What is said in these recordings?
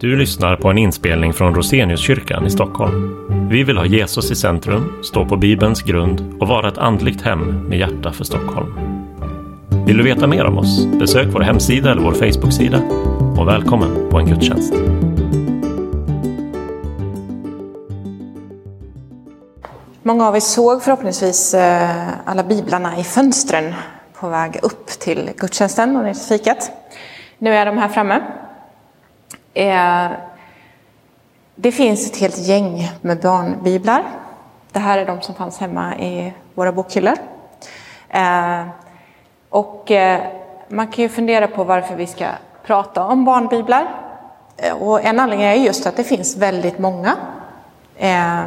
Du lyssnar på en inspelning från Roseniuskyrkan i Stockholm. Vi vill ha Jesus i centrum, stå på Bibelns grund och vara ett andligt hem med hjärta för Stockholm. Vill du veta mer om oss? Besök vår hemsida eller vår Facebook-sida. Och välkommen på en gudstjänst. Många av er såg förhoppningsvis eh, alla biblarna i fönstren på väg upp till gudstjänsten och ner till fikat. Nu är de här framme. Eh, det finns ett helt gäng med barnbiblar. Det här är de som fanns hemma i våra bokhyllor. Eh, och eh, man kan ju fundera på varför vi ska prata om barnbiblar. Eh, och en anledning är just att det finns väldigt många. Eh,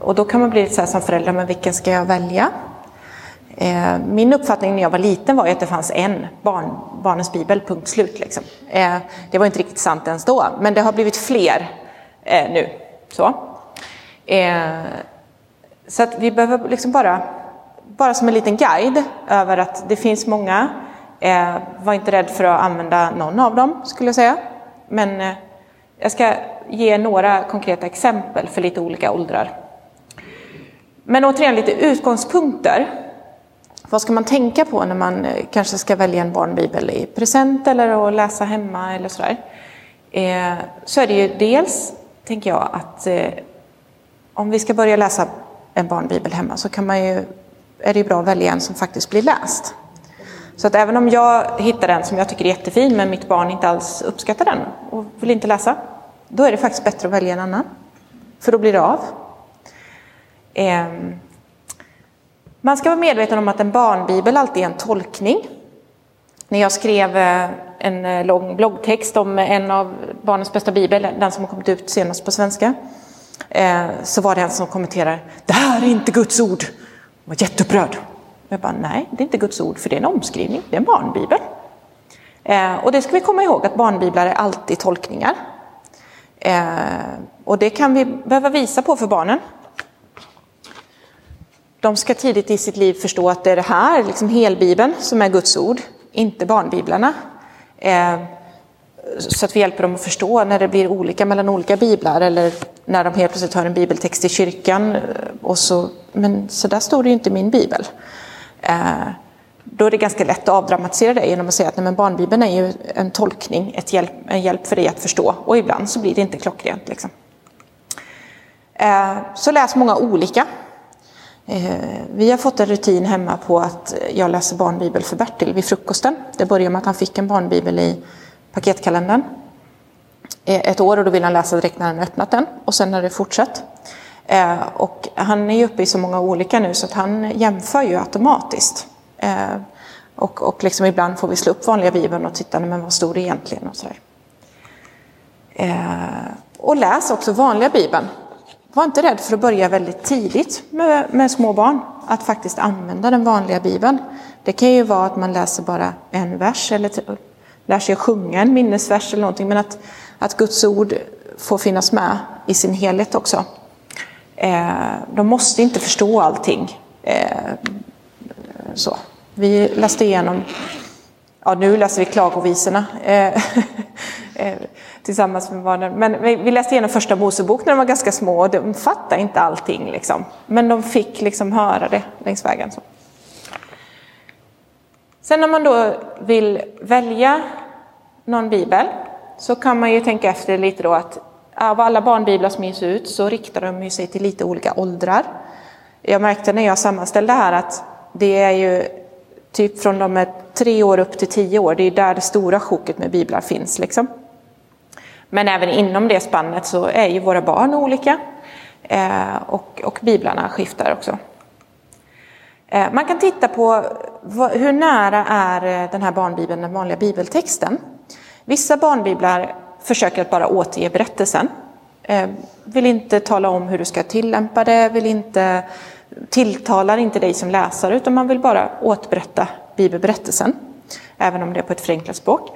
och då kan man bli lite så här som förälder, men vilken ska jag välja? Eh, min uppfattning när jag var liten var att det fanns en barn, barnens bibel, punkt slut. Liksom. Eh, det var inte riktigt sant ens då, men det har blivit fler eh, nu. Så, så att vi behöver liksom bara, bara som en liten guide över att det finns många. Var inte rädd för att använda någon av dem, skulle jag säga. Men jag ska ge några konkreta exempel för lite olika åldrar. Men återigen lite utgångspunkter. Vad ska man tänka på när man eh, kanske ska välja en barnbibel i present eller att läsa hemma eller sådär? Eh, så är det ju dels, tänker jag, att eh, om vi ska börja läsa en barnbibel hemma så kan man ju, är det ju bra att välja en som faktiskt blir läst. Så att även om jag hittar en som jag tycker är jättefin men mitt barn inte alls uppskattar den och vill inte läsa, då är det faktiskt bättre att välja en annan. För då blir det av. Ehm, man ska vara medveten om att en barnbibel alltid är en tolkning. När jag skrev eh, en eh, lång bloggtext om eh, en av barnens bästa bibel, den som har kommit ut senast på svenska, så var det en som kommenterade Det här är inte Guds ord! Jag var jätteupprörd. Jag bara, nej, det är inte Guds ord, för det är en omskrivning, det är en barnbibel. Och det ska vi komma ihåg, att barnbiblar är alltid tolkningar. Och det kan vi behöva visa på för barnen. De ska tidigt i sitt liv förstå att det är det här, liksom helbibeln, som är Guds ord, inte barnbiblarna. Eh, så att vi hjälper dem att förstå när det blir olika mellan olika biblar eller när de helt plötsligt har en bibeltext i kyrkan eh, och så, men så där står det ju inte i min bibel. Eh, då är det ganska lätt att avdramatisera det genom att säga att nej, men barnbibeln är ju en tolkning, ett hjälp, en hjälp för dig att förstå och ibland så blir det inte klockrent. Liksom. Så läs många olika. Eh, vi har fått en rutin hemma på att jag läser barnbibel för Bertil vid frukosten. Det började med att han fick en barnbibel i paketkalendern eh, ett år och då vill han läsa direkt när han öppnat den och sen har det fortsatt. Eh, och han är ju uppe i så många olika nu så att han jämför ju automatiskt. Och, och liksom ibland får vi slå upp vanliga bibeln och titta, men vad stod det egentligen? Och, så och läs också vanliga bibeln. Var inte rädd för att börja väldigt tidigt med, med små barn, att faktiskt använda den vanliga bibeln. Det kan ju vara att man läser bara en vers eller lär sig att sjunga en minnesvers eller någonting, men att, att Guds ord får finnas med i sin helhet också. Eh, de måste inte förstå allting. Eh, så. Vi läste igenom, ja nu läser vi klagovisorna eh, eh, tillsammans med barnen, men vi läste igenom första Mosebok när de var ganska små och de fattade inte allting liksom. Men de fick liksom höra det längs vägen. Så. Sen när man då vill välja någon bibel så kan man ju tänka efter lite då att av alla barnbiblar som ges ut så riktar de sig till lite olika åldrar. Jag märkte när jag sammanställde här att det är ju typ från de är tre år upp till tio år, det är där det stora sjoket med biblar finns. Liksom. Men även inom det spannet så är ju våra barn olika eh, och, och biblarna skiftar också. Eh, man kan titta på vad, hur nära är eh, den här barnbibeln den vanliga bibeltexten. Vissa barnbiblar försöker att bara återge berättelsen. Eh, vill inte tala om hur du ska tillämpa det, vill inte, tilltalar inte dig som läsare utan man vill bara återberätta bibelberättelsen. Även om det är på ett förenklat språk.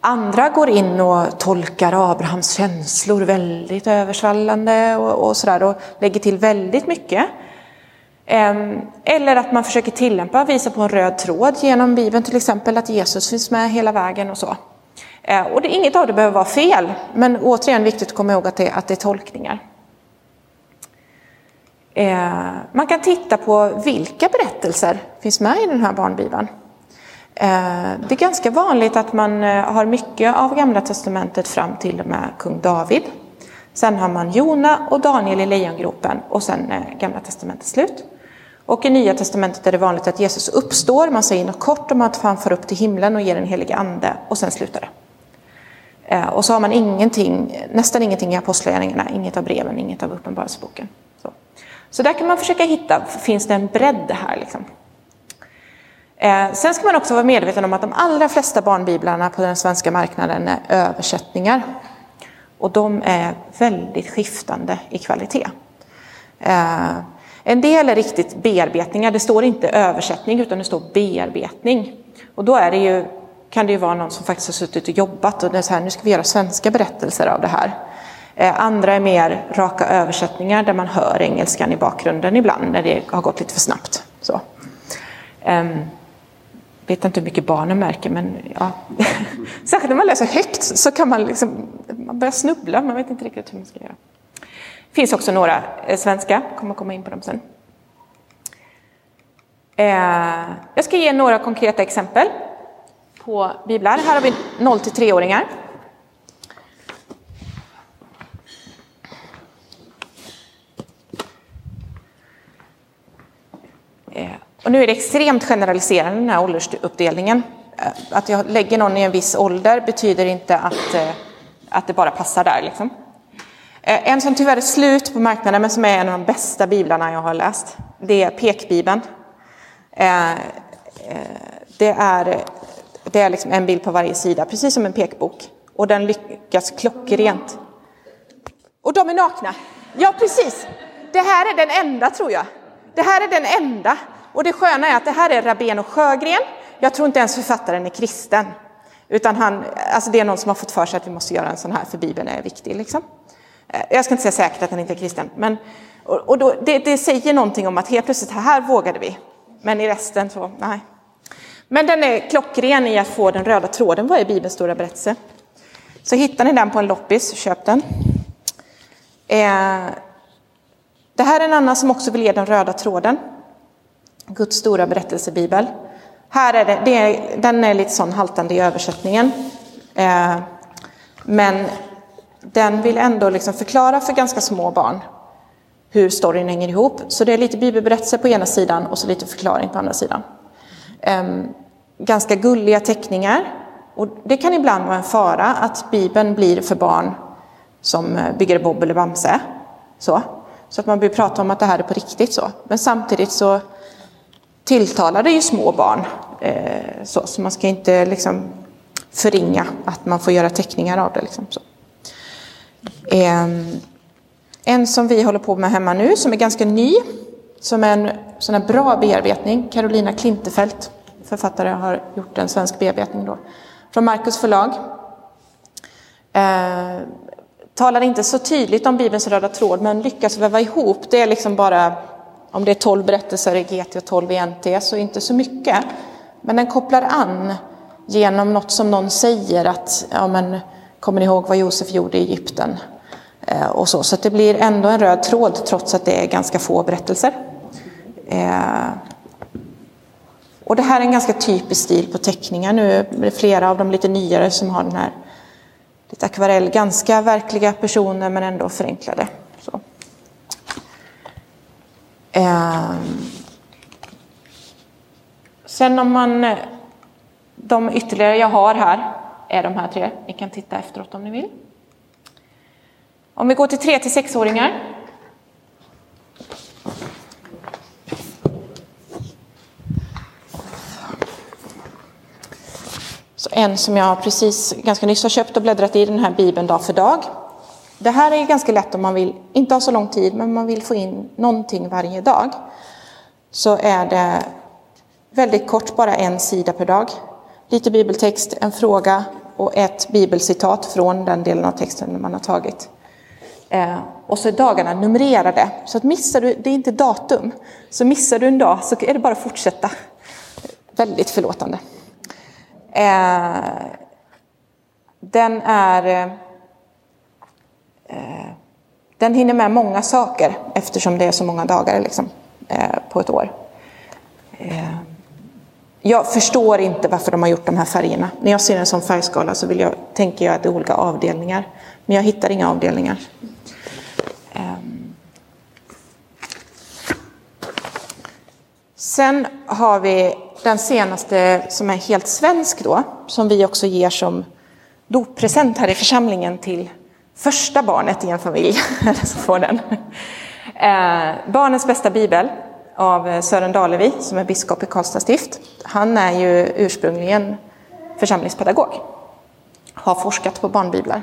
Andra går in och tolkar Abrahams känslor väldigt översvallande och, och sådär och lägger till väldigt mycket. Eller att man försöker tillämpa, visa på en röd tråd genom Bibeln, till exempel att Jesus finns med hela vägen och så. Eh, och det, inget av det behöver vara fel, men återigen viktigt att komma ihåg att det, att det är tolkningar. Eh, man kan titta på vilka berättelser finns med i den här barnbibeln. Eh, det är ganska vanligt att man eh, har mycket av Gamla Testamentet fram till och med kung David. Sen har man Jona och Daniel i lejongropen och sen eh, Gamla Testamentet slut. Och i Nya Testamentet är det vanligt att Jesus uppstår, man säger något kort om att han far upp till himlen och ger en helig ande och sen slutar det. Eh, och så har man ingenting, nästan ingenting i Apostlagärningarna, inget av breven, inget av Uppenbarelseboken. Så. där kan man försöka hitta, finns det en bredd här? Liksom? Eh, sen ska man också vara medveten om att de allra flesta barnbiblarna på den svenska marknaden är översättningar. Och de är väldigt skiftande i kvalitet. Eh, en del är riktigt bearbetningar, det står inte översättning utan det står bearbetning. Och då är det ju kan det ju vara någon som faktiskt har suttit och jobbat och det är så här, nu ska vi göra svenska berättelser av det här. Eh, andra är mer raka översättningar där man hör engelskan i bakgrunden ibland när det har gått lite för snabbt. Så. Ehm, vet inte hur mycket barnen märker, men ja. särskilt när man läser högt så kan man, liksom, man börja snubbla, man vet inte riktigt hur man ska göra. Det finns också några eh, svenska, jag kommer komma in på dem sen. Eh, jag ska ge några konkreta exempel på biblar. Här har vi 0-3-åringar till 3-åringar. Eh, och nu är det extremt generaliserande den här åldersuppdelningen. Eh, att jag lägger någon i en viss ålder betyder inte att, eh, att det bara passar där. Liksom. Eh, en som tyvärr är slut på marknaden men som är en av de bästa biblarna jag har läst, det är Pekbibeln. Det är det är liksom en bild på varje sida, precis som en pekbok. Och den lyckas klockrent. Och de är nakna. Ja, precis. Det här är den enda, tror jag. Det här är den enda. Och det sköna är att det här är Rabén Sjögren. Jag tror inte ens författaren är kristen. Utan han, alltså det är någon som har fått för sig att vi måste göra en sån här, för Bibeln är viktig. Liksom. Eh, jag ska inte säga säkert att han inte är kristen, men och då, det, det, säger någonting om att helt plötsligt, här vågade vi. Men i resten så, nej. Men den är klockren i att få den röda tråden. Vad är Bibelns stora berättelse? Så hittar ni den på en loppis, köp den. Eh, det här är en annan som också vill ge den röda tråden. Guds stora berättelsebibel. Här är det, det är, den är lite sån haltande i översättningen. Eh, men den vill ändå liksom förklara för ganska små barn hur storyn hänger ihop. Så det är lite bibelberättelse på ena sidan och så lite förklaring på andra sidan. Ehm, ganska gulliga teckningar. Och det kan ibland vara en fara att Bibeln blir för barn som eh, Bygger Bob eller Bamse. Så. så att man börjar prata om att det här är på riktigt. så. Men samtidigt så tilltalar det ju små barn. Eh, så, så man ska inte liksom förringa att man får göra teckningar av det. Liksom, så. Eh, en som vi håller på med hemma nu, som är ganska ny, som är en sån här bra bearbetning, Carolina Klintefelt författare har gjort en svensk bearbetning då, från Marcus förlag. Eh, talar inte så tydligt om Bibelns röda tråd, men lyckas väva ihop. Det är liksom bara, om det är 12 berättelser i GT och 12 i NT, så inte så mycket. Men den kopplar an genom något som någon säger att, ja men, kommer ni ihåg vad Josef gjorde i Egypten? Eh, och så, så det blir ändå en röd tråd trots att det är ganska få berättelser. Eh, och det här är en ganska typisk stil på teckningar nu. är Det flera av de lite nyare som har den här lite akvarell, ganska verkliga personer men ändå förenklade. Eh. Sen om man, eh, de ytterligare jag har här är de här tre. Ni kan titta efteråt om ni vill. Om vi går till 3 till 6-åringar Så en som jag precis ganska nyss har köpt och bläddrat i den här bibeln dag för dag. Det här är ganska lätt om man vill, inte ha så lång tid, men man vill få in någonting varje dag. Så är det väldigt kort, bara en sida per dag. Lite bibeltext, en fråga och ett bibelcitat från den delen av texten man har tagit. Eh, och så är dagarna numrerade, så att missar du, det är inte datum, så missar du en dag så är det bara att fortsätta. Väldigt förlåtande. Eh, den är... Eh, Eh, den hinner med många saker eftersom det är så många dagar liksom, eh, på ett år. Eh, jag förstår inte varför de har gjort de här färgerna. När jag ser en sån färgskala så vill jag, tänker jag att det är olika avdelningar. Men jag hittar inga avdelningar. Eh, sen har vi den senaste som är helt svensk då, som vi också ger som doppresent här i församlingen till första barnet i en familj. som får den. Eh, barnens bästa bibel av eh, Sören Dalevi som är biskop i Karlstad stift. Han är ju ursprungligen församlingspedagog. Har forskat på barnbiblar.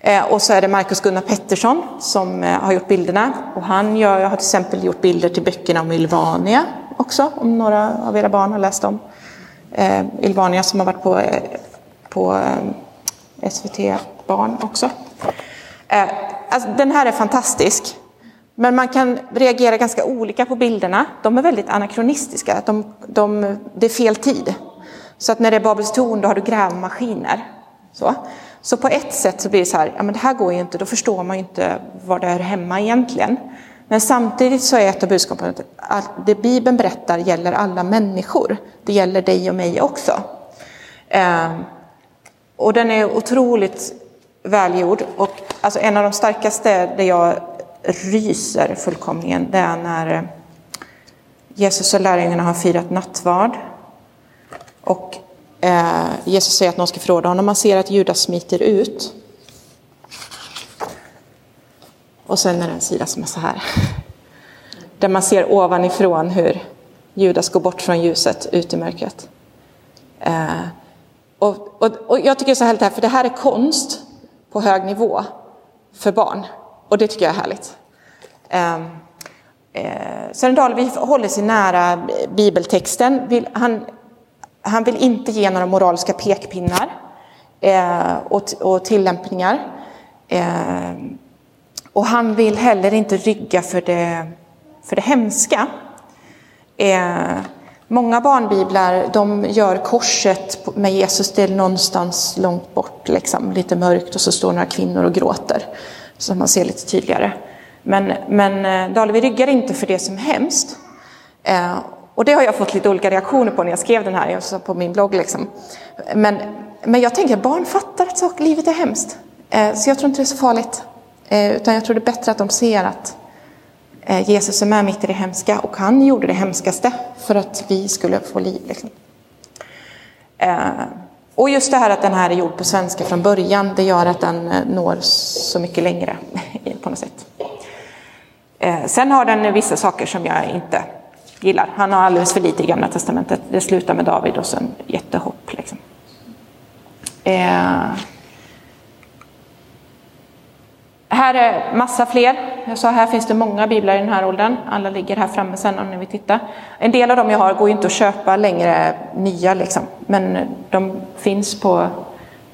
Eh, och så är det Markus Gunnar Pettersson som eh, har gjort bilderna. Och han gör, har till exempel gjort bilder till böckerna om Ylvania också, om några av era barn har läst om eh, Ylvania som har varit på, eh, på eh, SVT Barn också. Eh, alltså, den här är fantastisk. Men man kan reagera ganska olika på bilderna. De är väldigt anakronistiska. De, de, det är fel tid. Så att när det är Babels torn då har du grävmaskiner. Så. så på ett sätt så blir det så här, ja men det här går ju inte, då förstår man ju inte var det hör hemma egentligen. Men samtidigt så är ett av budskapen att det Bibeln berättar gäller alla människor. Det gäller dig och mig också. Eh, och den är otroligt välgjord. Och alltså en av de starkaste där jag ryser fullkomligen, det är när eh, Jesus och lärjungarna har firat nattvard. Och eh, Jesus säger att någon ska förråda honom. Man ser att Judas smiter ut. Och sen är det en sida som är så här. Där man ser ovanifrån hur Judas går bort från ljuset ut i mörkret. Eh, och, och, och jag tycker det är så härligt här, för det här är konst på hög nivå för barn. Och det tycker jag är härligt. Ehm, eh, Sören Dahlvi håller sig nära bibeltexten. Han, han vill inte ge några moraliska pekpinnar eh, och, och tillämpningar. Eh, och han vill heller inte rygga för det, för det hemska. Eh, många barnbiblar de gör korset med Jesus till någonstans långt bort, liksom, lite mörkt och så står några kvinnor och gråter. Så man ser lite tydligare. Men, men eh, Dalevi ryggar inte för det som är hemskt. Eh, och det har jag fått lite olika reaktioner på när jag skrev den här, jag sa på min blogg. Liksom. Men, men jag tänker att barn fattar att livet är hemskt. Eh, så jag tror inte det är så farligt. Eh, utan jag tror det är bättre att de ser att Eh, Jesus är med mitt i det hemska och han gjorde det hemskaste för att vi skulle få liv. Liksom. Eh, och just det här att den här är gjord på svenska från början, det gör att den eh, når så mycket längre på något sätt. Sen har den vissa saker som jag inte gillar. Han har alldeles för lite i Gamla Testamentet. Det slutar med David och sen jättehopp. Liksom. Eh, här är massa fler. Jag sa här finns det många biblar i den här åldern. Alla ligger här framme sen om ni vill titta. En del av dem jag har går inte att köpa längre nya liksom. Men de finns på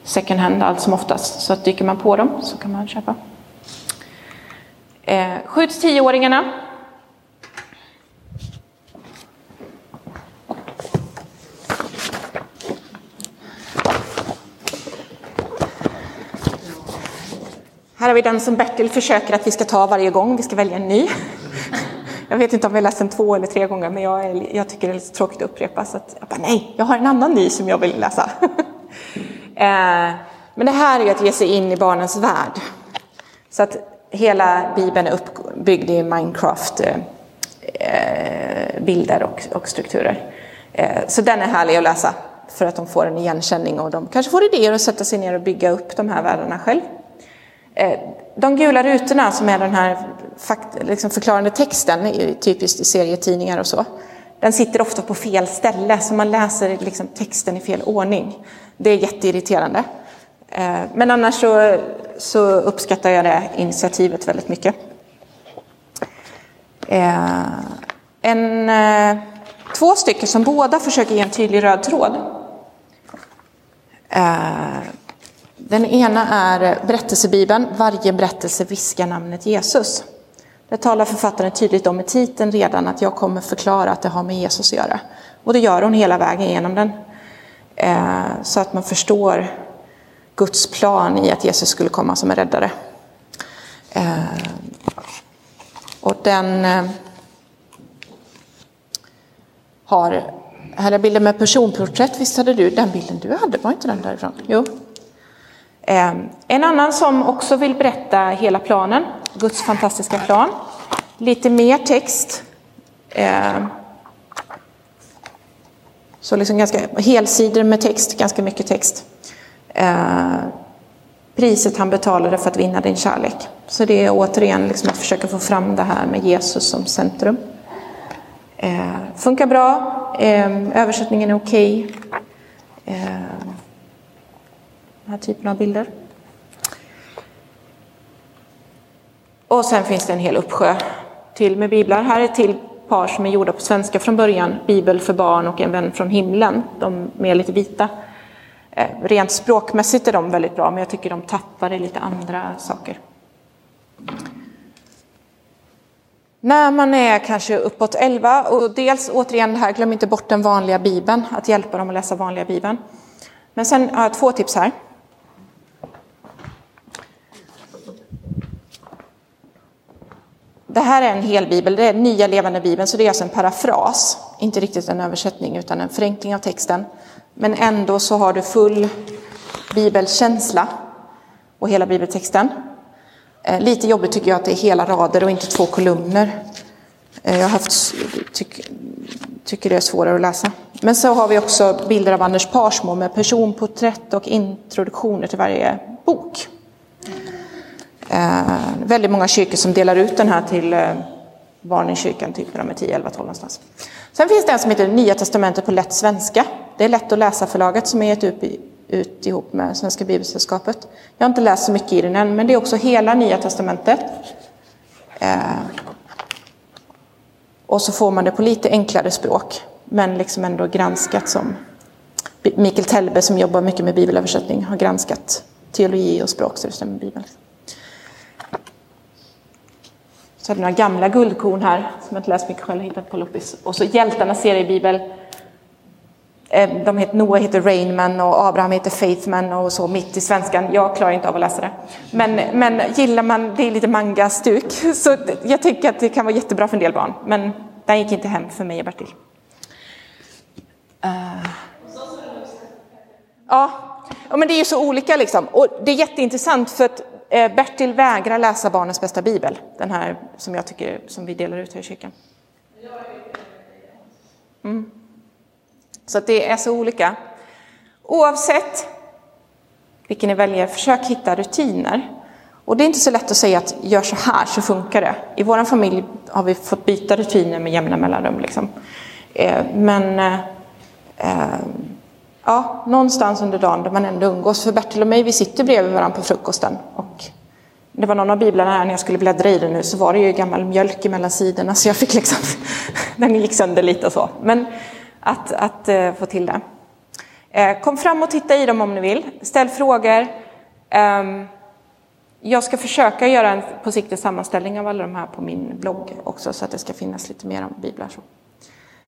second hand allt som oftast. Så att dyker man på dem så kan man köpa. Eh, 7-10-åringarna. Här har vi den som Bertil försöker att vi ska ta varje gång vi ska välja en ny. Jag vet inte om vi har läst den två eller tre gånger, men jag, är, jag tycker det är lite tråkigt att upprepa. Så att jag bara, nej, jag har en annan ny som jag vill läsa. Eh, men det här är att ge sig in i barnens värld. Så att hela Bibeln är uppbyggd i Minecraft-bilder eh, eh, och, strukturer. Så den är härlig att läsa för att de får en igenkänning och de kanske får idéer att sätta sig ner och bygga upp de här världarna själv. Eh, de gula rutorna som är den här liksom förklarande texten, typiskt i serietidningar och så, den sitter ofta på fel ställe så man läser liksom texten i fel ordning. Det är jätteirriterande. Eh, men annars så, så uppskattar jag det initiativet väldigt mycket. Eh, en, två stycken som båda försöker ge en tydlig röd tråd. Den ena är berättelsebibeln, varje berättelse viskar namnet Jesus. Det talar författaren tydligt om i titeln redan att jag kommer förklara att det har med Jesus att göra. Och det gör hon hela vägen genom den. Eh, så att man förstår Guds plan i att Jesus skulle komma som en räddare. Eh, och den eh, har, här är bilden med personporträtt, visst hade du den bilden du hade, var inte den därifrån? Jo. Ehm, en annan som också vill berätta hela planen, Guds fantastiska plan. Lite mer text. Ehm, så liksom ganska helsidor med text, ganska mycket text. Ehm, priset han betalade för att vinna din kärlek. Så det är återigen liksom att försöka få fram det här med Jesus som centrum. Eh, funkar bra, eh, översättningen är okej. Okay. Eh, den här typen av bilder. Och sen finns det en hel uppsjö till med biblar. Här är till par som är gjorda på svenska från början. Bibel för barn och En vän från himlen. De är lite vita. Eh, rent språkmässigt är de väldigt bra, men jag tycker de tappar i lite andra saker. När man är kanske uppåt 11, och dels återigen det här, glöm inte bort den vanliga bibeln, att hjälpa dem att läsa vanliga bibeln. Men sen har jag två tips här. Det här är en hel bibel, det är Nya levande bibeln, så det är alltså en parafras, inte riktigt en översättning utan en förenkling av texten. Men ändå så har du full bibelkänsla och hela bibeltexten. Eh, lite jobbigt tycker jag att det är hela rader och inte två kolumner. Eh, jag har haft, tyck, tycker det är svårare att läsa. Men så har vi också bilder av Anders Parsmo med personporträtt och introduktioner till varje bok. Eh, väldigt många kyrkor som delar ut den här till eh, barn i kyrkan, typ när de är 10, 11, 12 någonstans. Sen finns det en som heter Nya Testamentet på lätt svenska. Det är lätt att läsa förlaget som är gett ut, ut ihop med Svenska Bibelsällskapet. Jag har inte läst så mycket i den än, men det är också hela Nya Testamentet. Eh, och så får man det på lite enklare språk, men liksom ändå granskat som Mikael Telbe som jobbar mycket med bibelöversättning har granskat teologi och språk så det stämmer med Bibeln. Så har några gamla guldkorn här som jag inte läst mycket själv, hittat på loppis. Och så hjältarna ser i eh, de heter, Noah heter Rainman och Abraham heter Faithman och så mitt i svenskan. Jag klarar inte av att läsa det. Men, men gillar man, det är lite manga-stuk, så jag tycker att det kan vara jättebra för en del barn. Men den gick inte hem för mig och Bertil. Uh. Ja, men det är ju så olika liksom. Och det är jätteintressant för att Eh, Bertil vägrar läsa Barnens bästa bibel, den här som jag tycker som vi delar ut här i kyrkan. Mm. Så det är så olika. Oavsett vilken ni väljer, försök hitta rutiner. Och det är inte så lätt att säga att gör så här så funkar det. I vår familj har vi fått byta rutiner med jämna mellanrum. Liksom. Eh, men eh, eh ja, någonstans under dagen där man ändå umgås. För Bertil och mig, vi sitter bredvid varandra på frukosten. Och det var någon av biblarna här när jag skulle bläddra i den nu så var det ju gammal mjölk mellan sidorna så jag fick liksom, den gick sönder lite och så. Men att, att eh, få till det. Eh, kom fram och titta i dem om ni vill. Ställ frågor. Eh, jag ska försöka göra en på sikt en sammanställning av alla de här på min blogg också så att det ska finnas lite mer om biblar. Så.